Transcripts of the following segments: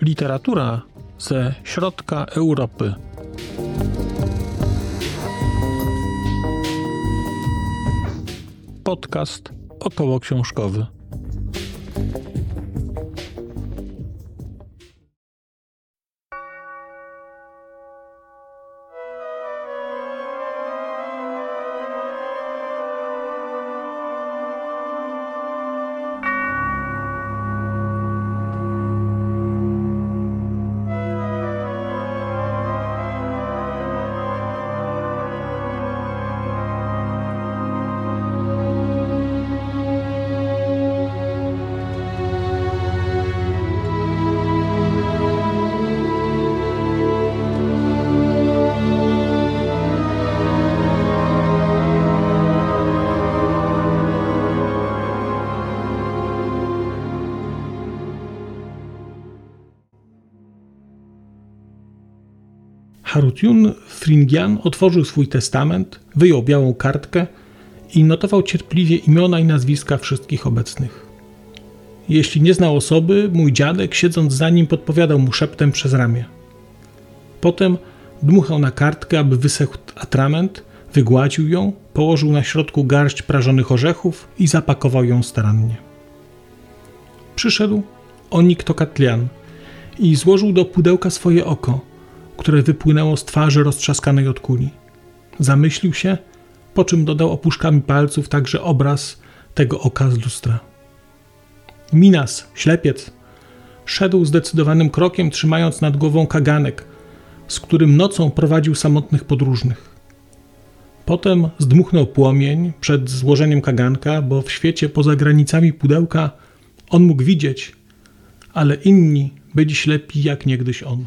Literatura ze środka Europy. Podcast około książkowy. Harutjun Fringian otworzył swój testament, wyjął białą kartkę i notował cierpliwie imiona i nazwiska wszystkich obecnych. Jeśli nie znał osoby, mój dziadek, siedząc za nim, podpowiadał mu szeptem przez ramię. Potem dmuchał na kartkę, aby wysechł atrament, wygładził ją, położył na środku garść prażonych orzechów i zapakował ją starannie. Przyszedł Onik Tokatlian i złożył do pudełka swoje oko – które wypłynęło z twarzy roztrzaskanej od kuli. Zamyślił się, po czym dodał opuszkami palców także obraz tego oka z lustra. Minas, ślepiec, szedł zdecydowanym krokiem, trzymając nad głową kaganek, z którym nocą prowadził samotnych podróżnych. Potem zdmuchnął płomień przed złożeniem kaganka, bo w świecie poza granicami pudełka on mógł widzieć, ale inni byli ślepi jak niegdyś on.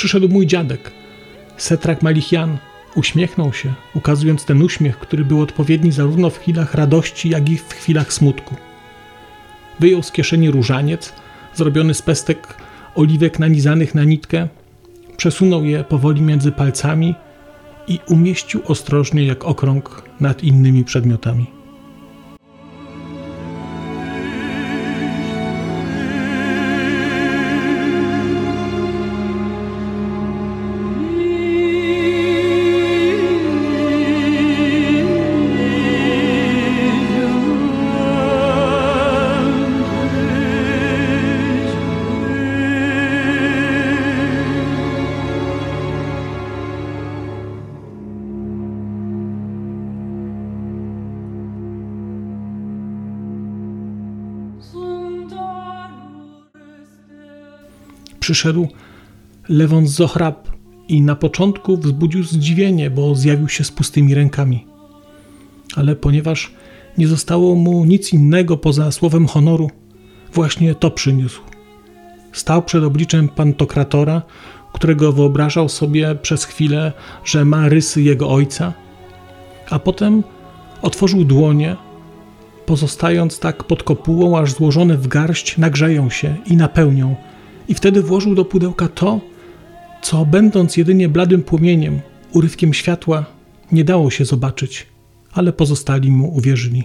Przyszedł mój dziadek, Setrak Malichian. Uśmiechnął się, ukazując ten uśmiech, który był odpowiedni zarówno w chwilach radości, jak i w chwilach smutku. Wyjął z kieszeni różaniec, zrobiony z pestek oliwek nanizanych na nitkę, przesunął je powoli między palcami i umieścił ostrożnie jak okrąg nad innymi przedmiotami. Przyszedł Lewon Zochrab i na początku wzbudził zdziwienie, bo zjawił się z pustymi rękami. Ale ponieważ nie zostało mu nic innego poza słowem honoru, właśnie to przyniósł. Stał przed obliczem pantokratora, którego wyobrażał sobie przez chwilę, że ma rysy jego ojca, a potem otworzył dłonie, pozostając tak pod kopułą, aż złożone w garść nagrzeją się i napełnią i wtedy włożył do pudełka to, co będąc jedynie bladym płomieniem, urywkiem światła, nie dało się zobaczyć, ale pozostali mu uwierzyli.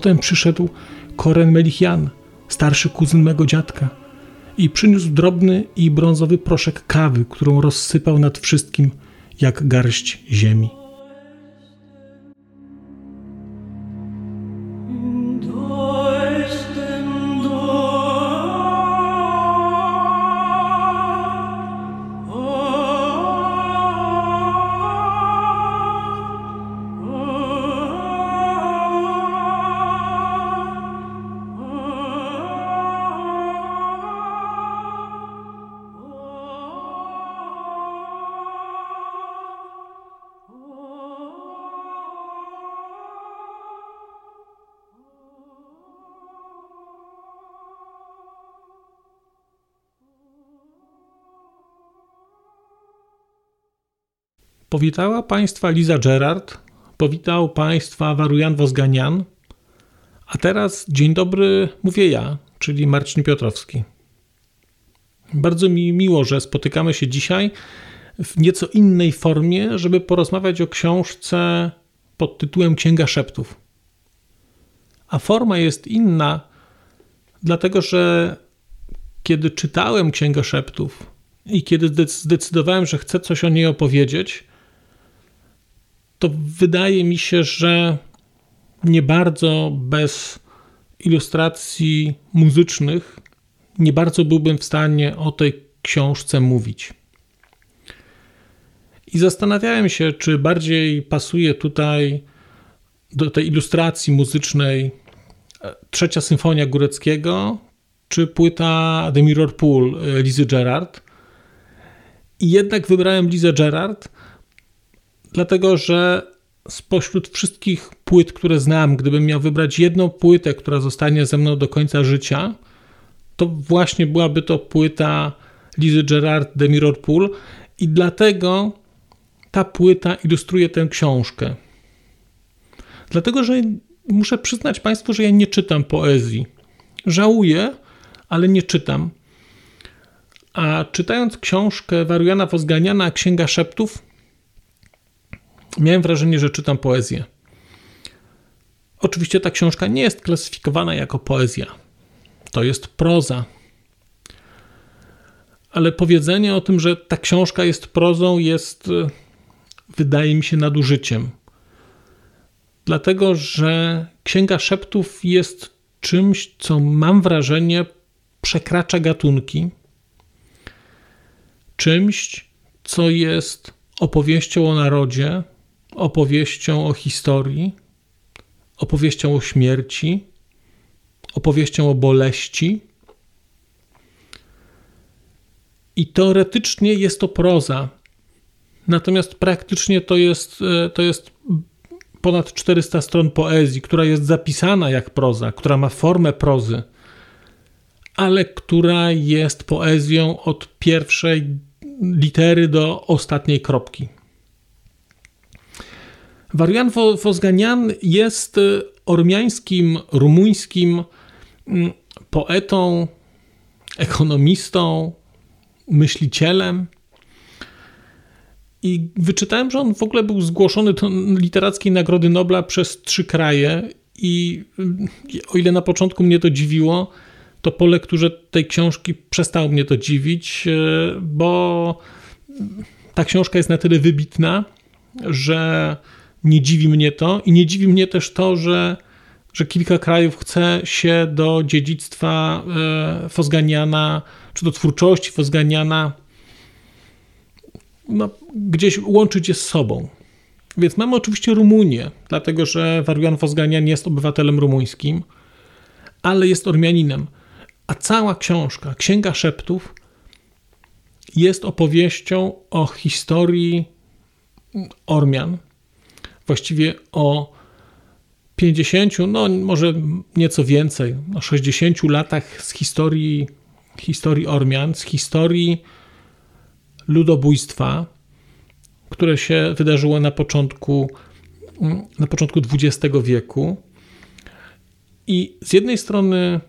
Potem przyszedł Koren Melichian, starszy kuzyn mego dziadka, i przyniósł drobny i brązowy proszek kawy, którą rozsypał nad wszystkim jak garść ziemi. Powitała Państwa Liza Gerard, powitał Państwa Warujan Wozganian, a teraz dzień dobry mówię ja, czyli Marcin Piotrowski. Bardzo mi miło, że spotykamy się dzisiaj w nieco innej formie, żeby porozmawiać o książce pod tytułem Księga Szeptów. A forma jest inna, dlatego że kiedy czytałem Księgę Szeptów i kiedy zdecydowałem, że chcę coś o niej opowiedzieć, to wydaje mi się, że nie bardzo bez ilustracji muzycznych nie bardzo byłbym w stanie o tej książce mówić. I zastanawiałem się, czy bardziej pasuje tutaj do tej ilustracji muzycznej e, trzecia symfonia Góreckiego, czy płyta The Mirror Pool e, Lizy Gerard. I jednak wybrałem Lizę Gerard, dlatego że spośród wszystkich płyt, które znam, gdybym miał wybrać jedną płytę, która zostanie ze mną do końca życia, to właśnie byłaby to płyta Lizy Gerard The Mirror Pool i dlatego ta płyta ilustruje tę książkę. Dlatego, że muszę przyznać Państwu, że ja nie czytam poezji. Żałuję, ale nie czytam. A czytając książkę Wariana Wozganiana Księga Szeptów, miałem wrażenie, że czytam poezję. Oczywiście ta książka nie jest klasyfikowana jako poezja. To jest proza. Ale powiedzenie o tym, że ta książka jest prozą, jest, e, wydaje mi się, nadużyciem. Dlatego, że Księga Szeptów jest czymś, co mam wrażenie przekracza gatunki, czymś, co jest opowieścią o narodzie, opowieścią o historii, opowieścią o śmierci, opowieścią o boleści. I teoretycznie jest to proza, natomiast praktycznie to jest, e, to jest ponad 400 stron poezji, która jest zapisana jak proza, która ma formę prozy, ale która jest poezją od pierwszej litery do ostatniej kropki. Warian Wozganian jest y, ormiańskim, rumuńskim mm, poetą, ekonomistą, myślicielem. I wyczytałem, że on w ogóle był zgłoszony do literackiej Nagrody Nobla przez trzy kraje. I y, o ile na początku mnie to dziwiło, to po lekturze tej książki przestało mnie to dziwić, y, bo ta książka jest na tyle wybitna, że nie dziwi mnie to i nie dziwi mnie też to, że, że kilka krajów chce się do dziedzictwa e, Fosganiana, czy do twórczości Fosganiana no, gdzieś łączyć je z sobą. Więc mamy oczywiście Rumunię, dlatego że Warian Fosganian jest obywatelem rumuńskim, ale jest Ormianinem. A cała książka, Księga Szeptów, jest opowieścią o historii Ormian, właściwie o 50, no może nieco więcej, o 60 latach z historii, historii Ormian, z historii ludobójstwa, które się wydarzyło na początku, na początku XX wieku. I z jednej strony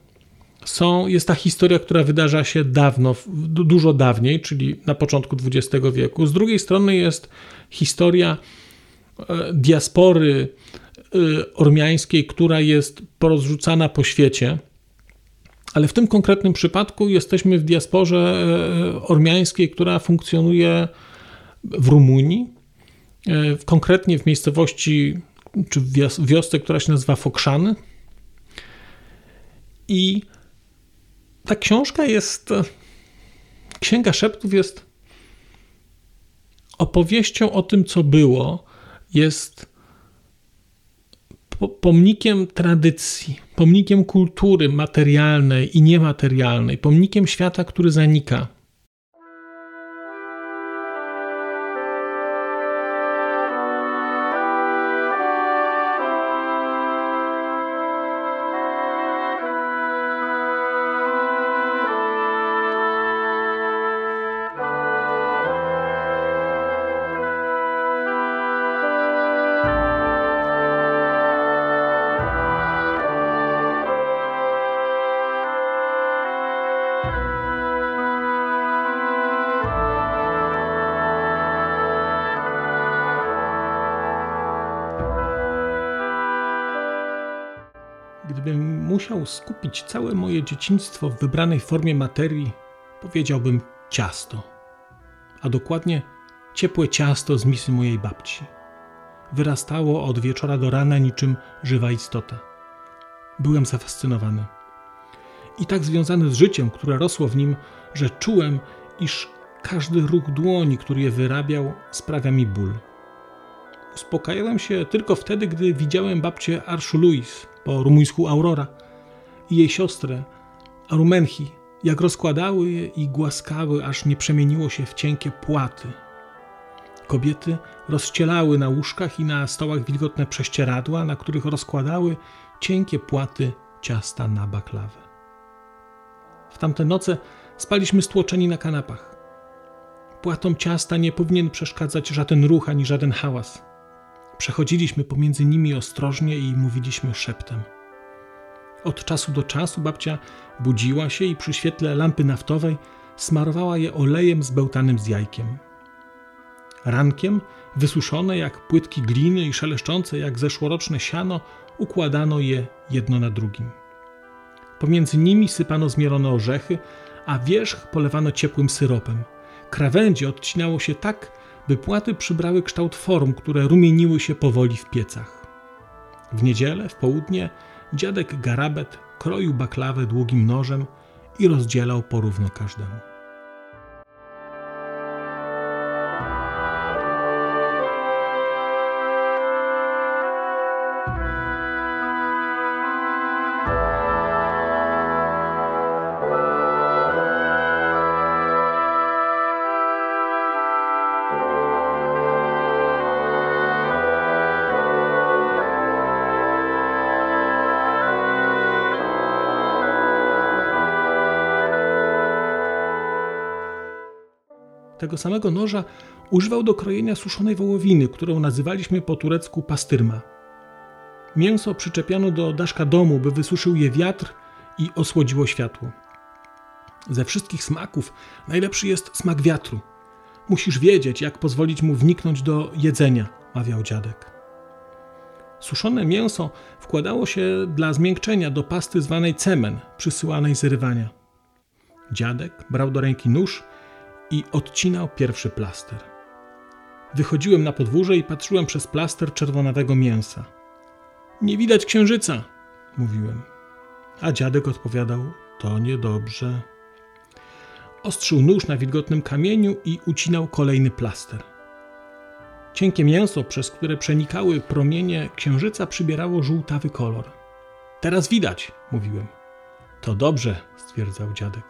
są, jest ta historia, która wydarza się dawno, dużo dawniej, czyli na początku XX wieku. Z drugiej strony jest historia diaspory y, ormiańskiej, która jest porozrzucana po świecie. Ale w tym konkretnym przypadku jesteśmy w diasporze y, ormiańskiej, która funkcjonuje w Rumunii, konkretnie w miejscowości czy w wiosce, która się nazywa Fokszany. I ta książka jest, Księga Szeptów jest opowieścią o tym, co było, jest pomnikiem tradycji, pomnikiem kultury materialnej i niematerialnej, pomnikiem świata, który zanika. Musiał skupić całe moje dzieciństwo w wybranej formie materii, powiedziałbym ciasto, a dokładnie ciepłe ciasto z misy mojej babci. Wyrastało od wieczora do rana niczym żywa istota. Byłem zafascynowany. I tak związany z życiem, które rosło w nim, że czułem, iż każdy ruch dłoni, który je wyrabiał, sprawia mi ból. Uspokajałem się tylko wtedy, gdy widziałem babcię Arszu Louis, po rumuńsku Aurora, i jej siostrę Arumenchi, jak rozkładały je i głaskały, aż nie przemieniło się w cienkie płaty. Kobiety rozcielały na łóżkach i na stołach wilgotne prześcieradła, na których rozkładały cienkie płaty ciasta na baklawę. W tamte noce spaliśmy stłoczeni na kanapach. Płatom ciasta nie powinien przeszkadzać żaden ruch ani żaden hałas. Przechodziliśmy pomiędzy nimi ostrożnie i mówiliśmy szeptem. Od czasu do czasu babcia budziła się i przy świetle lampy naftowej smarowała je olejem zbełtanym z jajkiem. Rankiem, wysuszone jak płytki gliny i szeleszczące jak zeszłoroczne siano, układano je jedno na drugim. Pomiędzy nimi sypano zmielone orzechy, a wierzch polewano ciepłym syropem. Krawędzie odcinało się tak, by płaty przybrały kształt form, które rumieniły się powoli w piecach. W niedzielę, w południe, dziadek Garabet kroił baklawę długim nożem i rozdzielał porówno każdemu. Tego samego noża używał do krojenia suszonej wołowiny, którą nazywaliśmy po turecku pastyrma. Mięso przyczepiano do daszka domu, by wysuszył je wiatr i osłodziło światło. Ze wszystkich smaków najlepszy jest smak wiatru. Musisz wiedzieć, jak pozwolić mu wniknąć do jedzenia, mawiał dziadek. Suszone mięso wkładało się dla zmiękczenia do pasty zwanej cemen, przysyłanej z rywania. Dziadek brał do ręki nóż i odcinał pierwszy plaster. Wychodziłem na podwórze i patrzyłem przez plaster czerwonawego mięsa. Nie widać księżyca, mówiłem. A dziadek odpowiadał: To niedobrze. Ostrzył nóż na wilgotnym kamieniu i ucinał kolejny plaster. Cienkie mięso, przez które przenikały promienie księżyca, przybierało żółtawy kolor. Teraz widać, mówiłem. To dobrze, stwierdzał dziadek.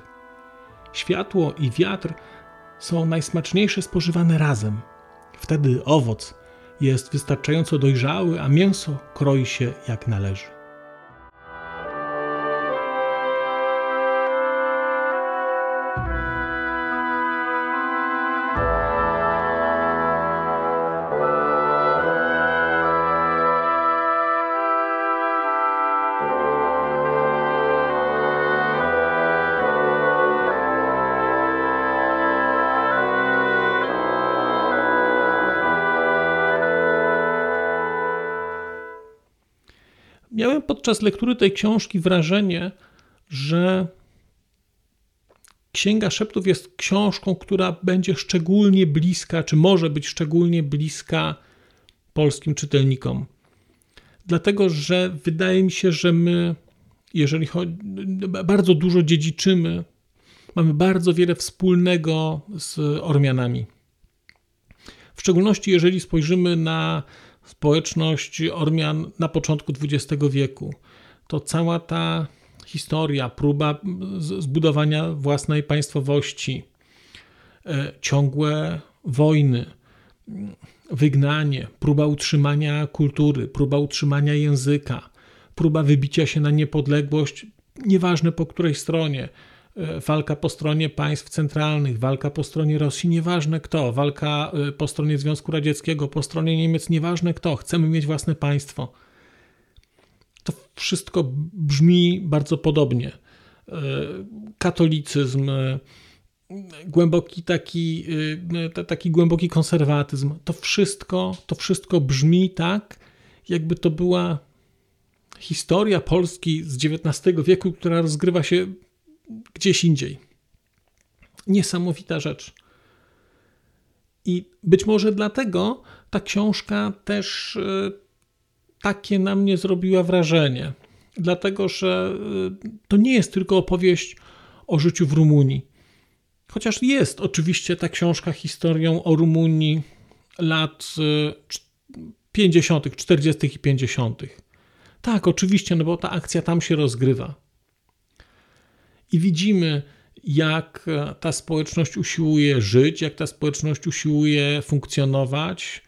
Światło i wiatr są najsmaczniejsze spożywane razem. Wtedy owoc jest wystarczająco dojrzały, a mięso kroi się jak należy. Podczas lektury tej książki wrażenie, że Księga Szeptów jest książką, która będzie szczególnie bliska, czy może być szczególnie bliska polskim czytelnikom. Dlatego, że wydaje mi się, że my, jeżeli chodzi, bardzo dużo dziedziczymy, mamy bardzo wiele wspólnego z Ormianami. W szczególności, jeżeli spojrzymy na społeczność Ormian na początku XX wieku, to cała ta historia, próba zbudowania własnej państwowości, e, ciągłe wojny, wygnanie, próba utrzymania kultury, próba utrzymania języka, próba wybicia się na niepodległość, nieważne po której stronie. E, walka po stronie państw centralnych, walka po stronie Rosji, nieważne kto, walka e, po stronie Związku Radzieckiego, po stronie Niemiec, nieważne kto, chcemy mieć własne państwo. To wszystko brzmi bardzo podobnie. E, katolicyzm, głęboki taki, e, taki głęboki konserwatyzm, to wszystko, to wszystko brzmi tak, jakby to była historia Polski z XIX wieku, która rozgrywa się gdzieś indziej. Niesamowita rzecz. I być może dlatego ta książka też takie na mnie zrobiła wrażenie. Dlatego, że y, to nie jest tylko opowieść o życiu w Rumunii. Chociaż jest oczywiście ta książka historią o Rumunii lat 50., y, 40. i 50. Tak, oczywiście, no bo ta akcja tam się rozgrywa. I widzimy, jak ta społeczność usiłuje żyć, jak ta społeczność usiłuje funkcjonować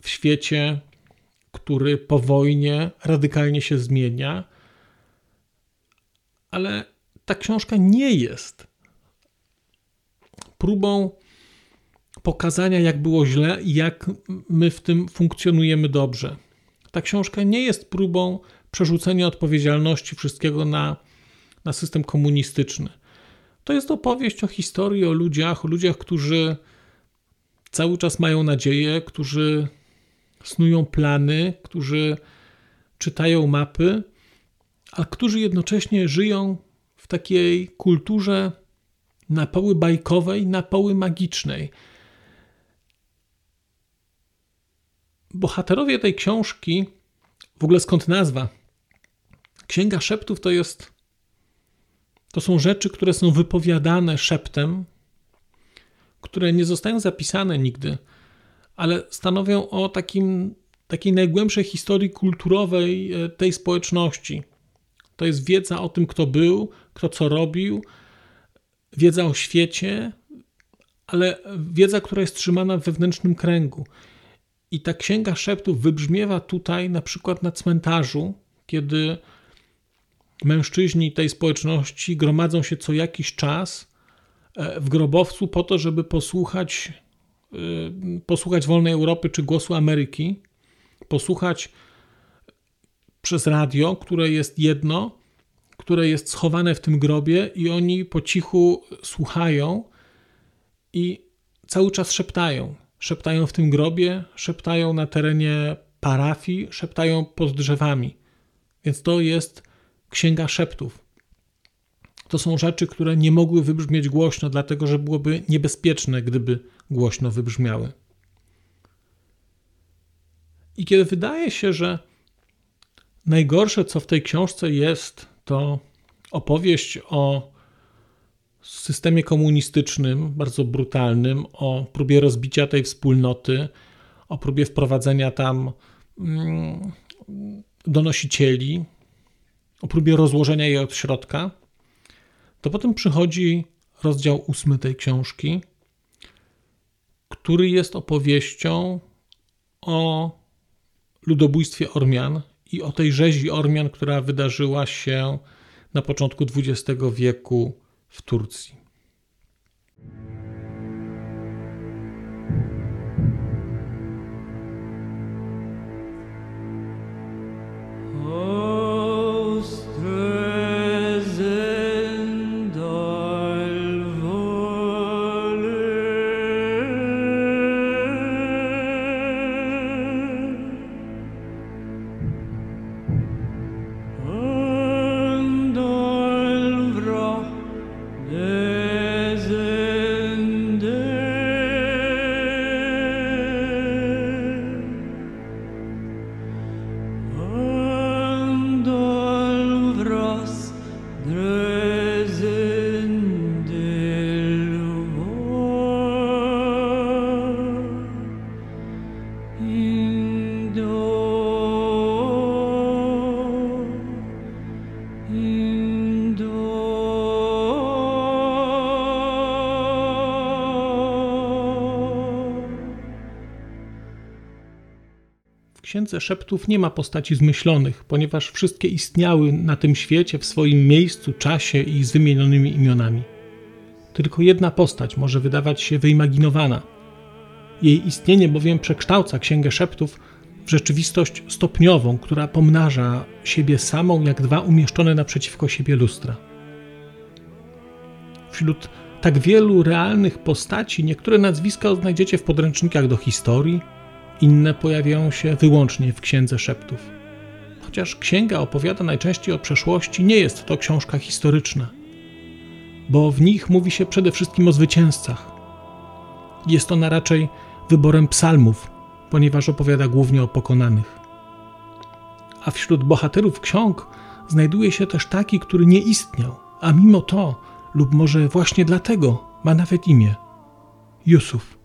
w świecie który po wojnie radykalnie się zmienia, ale ta książka nie jest próbą pokazania, jak było źle i jak my w tym funkcjonujemy dobrze. Ta książka nie jest próbą przerzucenia odpowiedzialności wszystkiego na, na system komunistyczny. To jest opowieść o historii, o ludziach, o ludziach, którzy cały czas mają nadzieję, którzy snują plany, którzy czytają mapy, a którzy jednocześnie żyją w takiej kulturze na poły bajkowej, na poły magicznej. Bohaterowie tej książki, w ogóle skąd nazwa? Księga Szeptów to jest to są rzeczy, które są wypowiadane szeptem, które nie zostają zapisane nigdy ale stanowią o takim, takiej najgłębszej historii kulturowej e, tej społeczności. To jest wiedza o tym, kto był, kto co robił, wiedza o świecie, ale wiedza, która jest trzymana w wewnętrznym kręgu. I ta księga szeptów wybrzmiewa tutaj na przykład na cmentarzu, kiedy mężczyźni tej społeczności gromadzą się co jakiś czas e, w grobowcu po to, żeby posłuchać Y, posłuchać Wolnej Europy czy Głosu Ameryki, posłuchać przez radio, które jest jedno, które jest schowane w tym grobie, i oni po cichu słuchają i cały czas szeptają. Szeptają w tym grobie, szeptają na terenie parafii, szeptają pod drzewami. Więc to jest księga szeptów. To są rzeczy, które nie mogły wybrzmieć głośno, dlatego że byłoby niebezpieczne, gdyby głośno wybrzmiały. I kiedy wydaje się, że najgorsze, co w tej książce jest, to opowieść o systemie komunistycznym, bardzo brutalnym, o próbie rozbicia tej wspólnoty, o próbie wprowadzenia tam mm, donosicieli, o próbie rozłożenia jej od środka, to potem przychodzi rozdział ósmy tej książki, który jest opowieścią o ludobójstwie Ormian i o tej rzezi Ormian, która wydarzyła się na początku XX wieku w Turcji. Księdze Szeptów nie ma postaci zmyślonych, ponieważ wszystkie istniały na tym świecie w swoim miejscu, czasie i z wymienionymi imionami. Tylko jedna postać może wydawać się wyimaginowana. Jej istnienie bowiem przekształca Księgę Szeptów w rzeczywistość stopniową, która pomnaża siebie samą jak dwa umieszczone naprzeciwko siebie lustra. Wśród tak wielu realnych postaci niektóre nazwiska znajdziecie w podręcznikach do historii, inne pojawiają się wyłącznie w Księdze Szeptów. Chociaż księga opowiada najczęściej o przeszłości, nie jest to książka historyczna, bo w nich mówi się przede wszystkim o zwycięzcach. Jest ona raczej wyborem psalmów, ponieważ opowiada głównie o pokonanych. A wśród bohaterów ksiąg znajduje się też taki, który nie istniał, a mimo to, lub może właśnie dlatego, ma nawet imię Jusuf.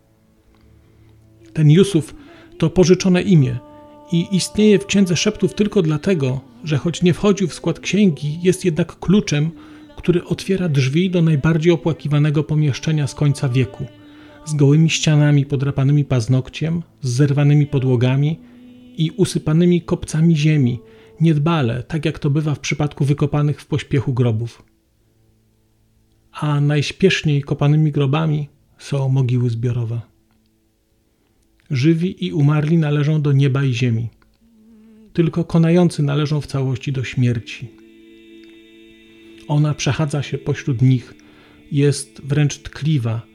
Ten Jusuf to pożyczone imię i istnieje w Księdze Szeptów tylko dlatego, że choć nie wchodził w skład księgi, jest jednak kluczem, który otwiera drzwi do najbardziej opłakiwanego pomieszczenia z końca wieku – z gołymi ścianami podrapanymi paznokciem, z zerwanymi podłogami i usypanymi kopcami ziemi, niedbale, tak jak to bywa w przypadku wykopanych w pośpiechu grobów. A najśpieszniej kopanymi grobami są mogiły zbiorowe. Żywi i umarli należą do nieba i ziemi. Tylko konający należą w całości do śmierci. Ona przechadza się pośród nich, jest wręcz tkliwa,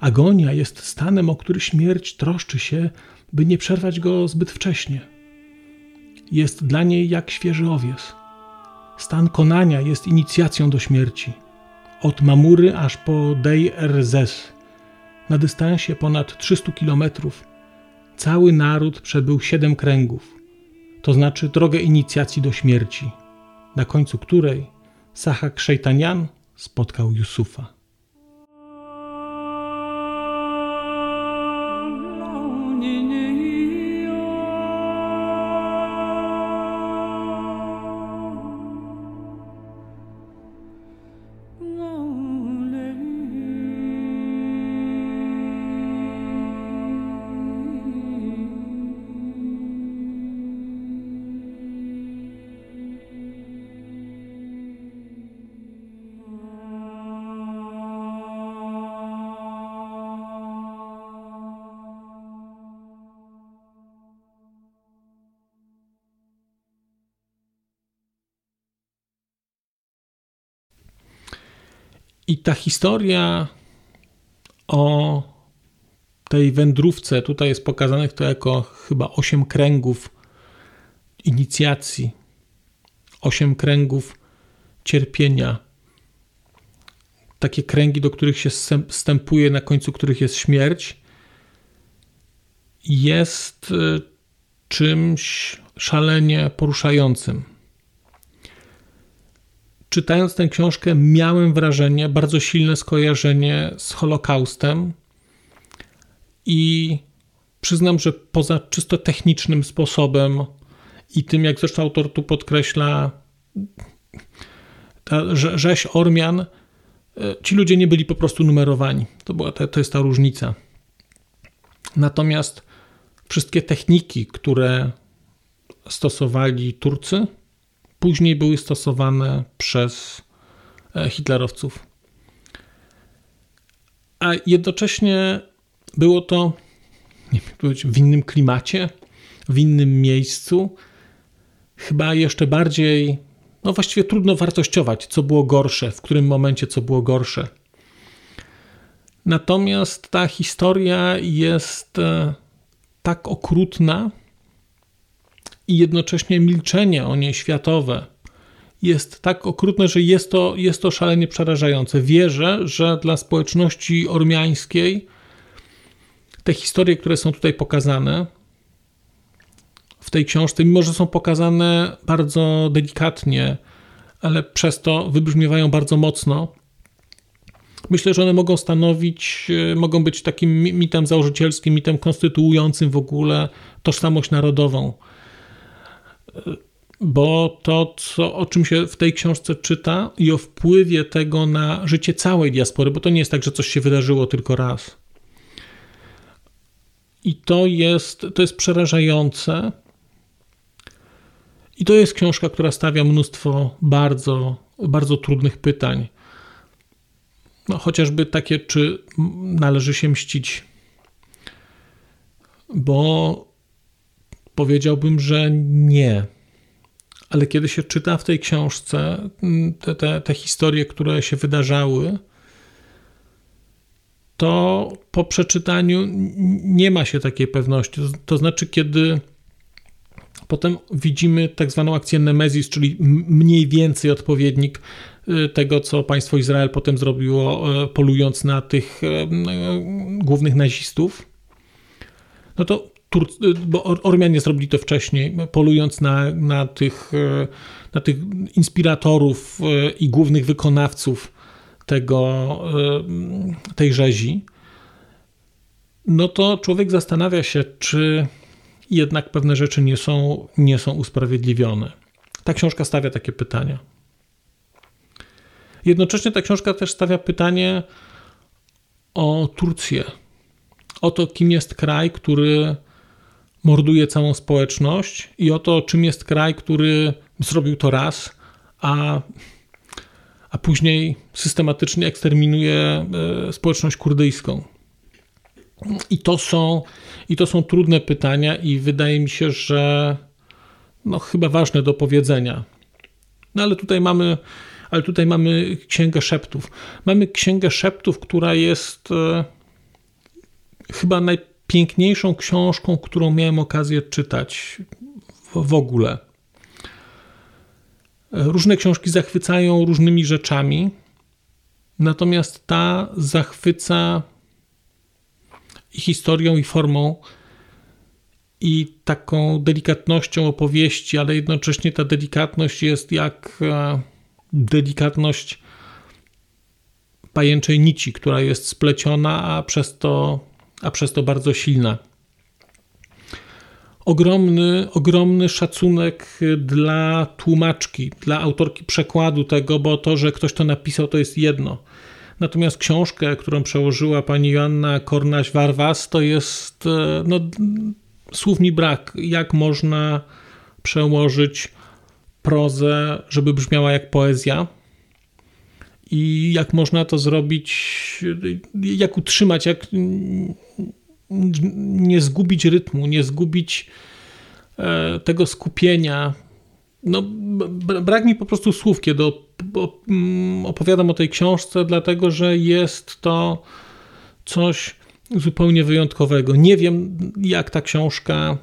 Agonia jest stanem, o który śmierć troszczy się, by nie przerwać go zbyt wcześnie. Jest dla niej jak świeży owies. Stan konania jest inicjacją do śmierci. Od Mamury aż po Dej Erzes, na dystansie ponad 300 kilometrów, cały naród przebył siedem kręgów, to znaczy drogę inicjacji do śmierci, na końcu której Sahak Szejtanian spotkał Yusufa. Ta historia o tej wędrówce, tutaj jest pokazanych to jako chyba osiem kręgów inicjacji, osiem kręgów cierpienia. Takie kręgi, do których się wstępuje, na końcu których jest śmierć, jest y, czymś szalenie poruszającym czytając tę książkę, miałem wrażenie, bardzo silne skojarzenie z Holokaustem. I przyznam, że poza czysto technicznym sposobem i tym, jak zresztą autor tu podkreśla, ta rzeź Ormian, e, ci ludzie nie byli po prostu numerowani. To, była, to jest ta różnica. Natomiast wszystkie techniki, które stosowali Turcy, później były stosowane przez e, hitlerowców. A jednocześnie było to nie wiem, w innym klimacie, w innym miejscu. Chyba jeszcze bardziej, no właściwie trudno wartościować, co było gorsze, w którym momencie co było gorsze. Natomiast ta historia jest e, tak okrutna, i jednocześnie milczenie o niej światowe jest tak okrutne, że jest to, jest to szalenie przerażające. Wierzę, że dla społeczności ormiańskiej te historie, które są tutaj pokazane w tej książce, mimo że są pokazane bardzo delikatnie, ale przez to wybrzmiewają bardzo mocno, myślę, że one mogą stanowić, mogą być takim mitem założycielskim, mitem konstytuującym w ogóle tożsamość narodową bo to, co, o czym się w tej książce czyta i o wpływie tego na życie całej diaspory, bo to nie jest tak, że coś się wydarzyło tylko raz. I to jest, to jest przerażające, I to jest książka, która stawia mnóstwo bardzo, bardzo trudnych pytań. No, chociażby takie, czy należy się mścić. Bo powiedziałbym, że nie. Ale kiedy się czyta w tej książce te, te, te historie, które się wydarzały, to po przeczytaniu nie ma się takiej pewności. To znaczy, kiedy potem widzimy tak zwaną akcję Nemezis, czyli mniej więcej odpowiednik y, tego, co państwo Izrael potem zrobiło, y, polując na tych y, głównych nazistów, no to Tur bo Ormianie zrobili to wcześniej, polując na, na, tych, na tych inspiratorów i głównych wykonawców tego, tej rzezi, no to człowiek zastanawia się, czy jednak pewne rzeczy nie są, nie są usprawiedliwione. Ta książka stawia takie pytania. Jednocześnie ta książka też stawia pytanie o Turcję. O to, kim jest kraj, który morduje całą społeczność, i o to, czym jest kraj, który zrobił to raz, a, a później systematycznie eksterminuje e, społeczność kurdyjską. I to są, i to są trudne pytania, i wydaje mi się, że no, chyba ważne do powiedzenia. No ale tutaj mamy, ale tutaj mamy księgę szeptów. Mamy księgę szeptów, która jest e, chyba najpiękniejszą książką, którą miałem okazję czytać w, w ogóle. Różne książki zachwycają różnymi rzeczami, natomiast ta zachwyca i historią, i formą, i taką delikatnością opowieści, ale jednocześnie ta delikatność jest jak e, delikatność pajęczej nici, która jest spleciona, a przez to, a przez to bardzo silna. Ogromny, ogromny szacunek dla tłumaczki, dla autorki przekładu tego, bo to, że ktoś to napisał, to jest jedno. Natomiast książkę, którą przełożyła pani Joanna Kornaś-Warwas, to jest, e, no, słów mi brak, jak można przełożyć prozę, żeby brzmiała jak poezja i jak można to zrobić, jak utrzymać, jak nie zgubić rytmu, nie zgubić e, tego skupienia. No, brak mi po prostu słów, kiedy Mm, opowiadam o tej książce, dlatego że jest to coś zupełnie wyjątkowego. Nie wiem, jak ta książka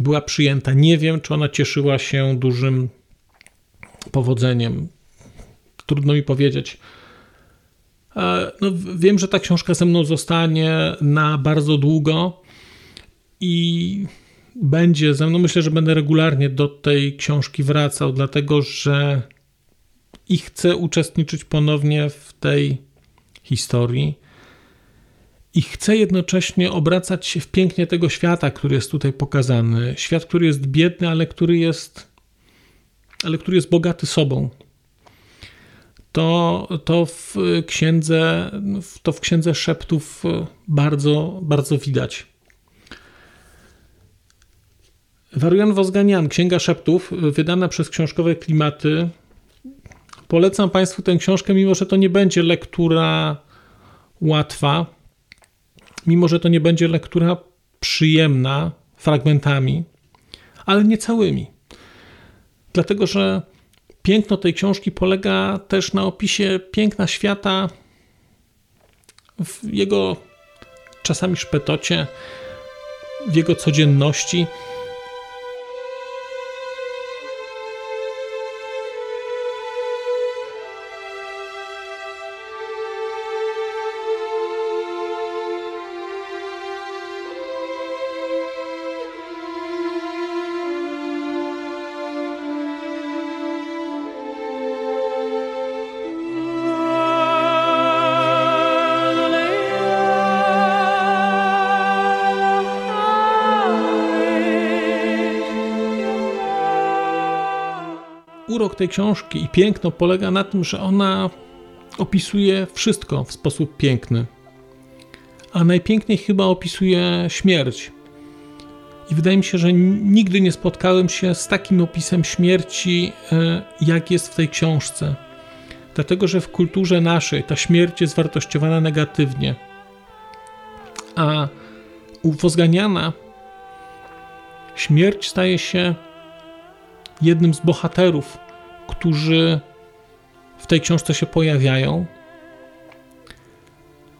była przyjęta. Nie wiem, czy ona cieszyła się dużym powodzeniem. Trudno mi powiedzieć. E, no, wiem, że ta książka ze mną zostanie na bardzo długo i będzie ze mną. Myślę, że będę regularnie do tej książki wracał, dlatego że i chcę uczestniczyć ponownie w tej historii. I chcę jednocześnie obracać się w pięknie tego świata, który jest tutaj pokazany. Świat, który jest biedny, ale który jest, ale który jest bogaty sobą. To, to w księdze, to w księdze szeptów bardzo, bardzo widać. Warian Wozganian, Księga Szeptów, wydana przez książkowe klimaty, Polecam Państwu tę książkę, mimo że to nie będzie lektura łatwa, mimo że to nie będzie lektura przyjemna fragmentami, ale nie całymi. Dlatego, że piękno tej książki polega też na opisie piękna świata w jego czasami szpetocie, w jego codzienności. Urok tej książki i piękno polega na tym, że ona opisuje wszystko w sposób piękny. A najpiękniej chyba opisuje śmierć. I wydaje mi się, że nigdy nie spotkałem się z takim opisem śmierci, e, jak jest w tej książce. Dlatego, że w kulturze naszej ta śmierć jest wartościowana negatywnie. A u Wozganiana śmierć staje się jednym z bohaterów, którzy w tej książce się pojawiają.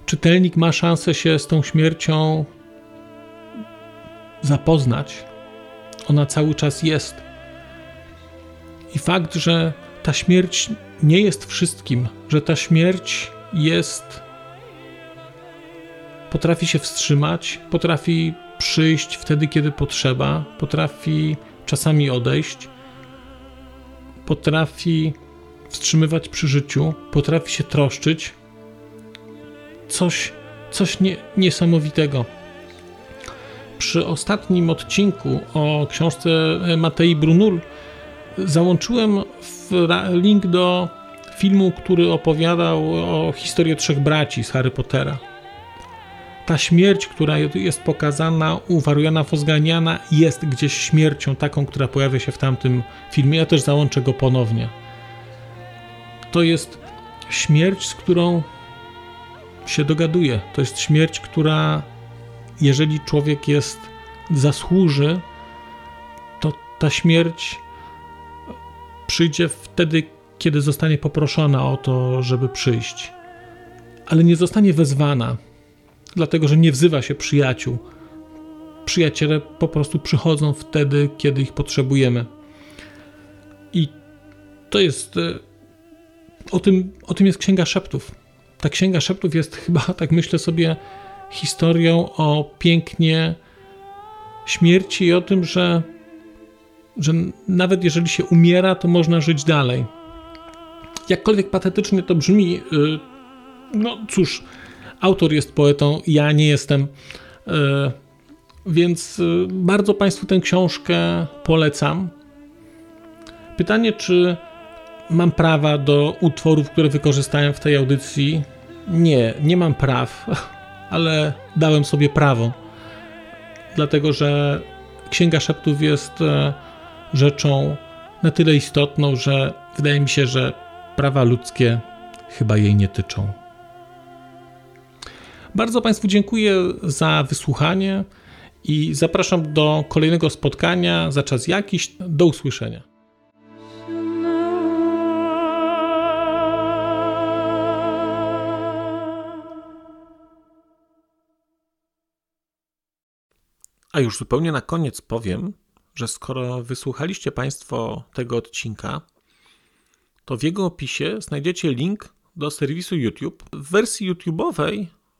Czytelnik ma szansę się z tą śmiercią zapoznać. Ona cały czas jest. I fakt, że ta śmierć nie jest wszystkim, że ta śmierć jest. potrafi się wstrzymać, potrafi przyjść wtedy, kiedy potrzeba, potrafi czasami odejść, potrafi wstrzymywać przy życiu, potrafi się troszczyć. Coś, coś nie, niesamowitego. Przy ostatnim odcinku o książce Matei Brunul załączyłem link do filmu, który opowiadał o historii trzech braci z Harry Pottera. Ta śmierć, która jest pokazana u Wariana Fosganiana, jest gdzieś śmiercią taką, która pojawia się w tamtym filmie. Ja też załączę go ponownie. To jest śmierć, z którą się dogaduje. To jest śmierć, która, jeżeli człowiek jest, zasłuży, to ta śmierć przyjdzie wtedy, kiedy zostanie poproszona o to, żeby przyjść, ale nie zostanie wezwana, dlatego że nie wzywa się przyjaciół. Przyjaciele po prostu przychodzą wtedy, kiedy ich potrzebujemy. I to jest. E, o tym, o tym jest Księga Szeptów. Ta Księga Szeptów jest chyba, tak myślę sobie, historią o pięknie śmierci i o tym, że że nawet jeżeli się umiera, to można żyć dalej. Jakkolwiek patetycznie to brzmi, y, no cóż, autor jest poetą, ja nie jestem, y, więc y, bardzo Państwu tę książkę polecam. Pytanie, czy mam prawa do utworów, które wykorzystałem w tej audycji? Nie, nie mam praw, ale dałem sobie prawo, dlatego że Księga Szeptów jest rzeczą na tyle istotną, że wydaje mi się, że prawa ludzkie chyba jej nie tyczą. Bardzo Państwu dziękuję za wysłuchanie i zapraszam do kolejnego spotkania za czas jakiś. Do usłyszenia. A już zupełnie na koniec powiem, że skoro wysłuchaliście Państwo tego odcinka, to w jego opisie znajdziecie link do serwisu YouTube. W wersji YouTube'owej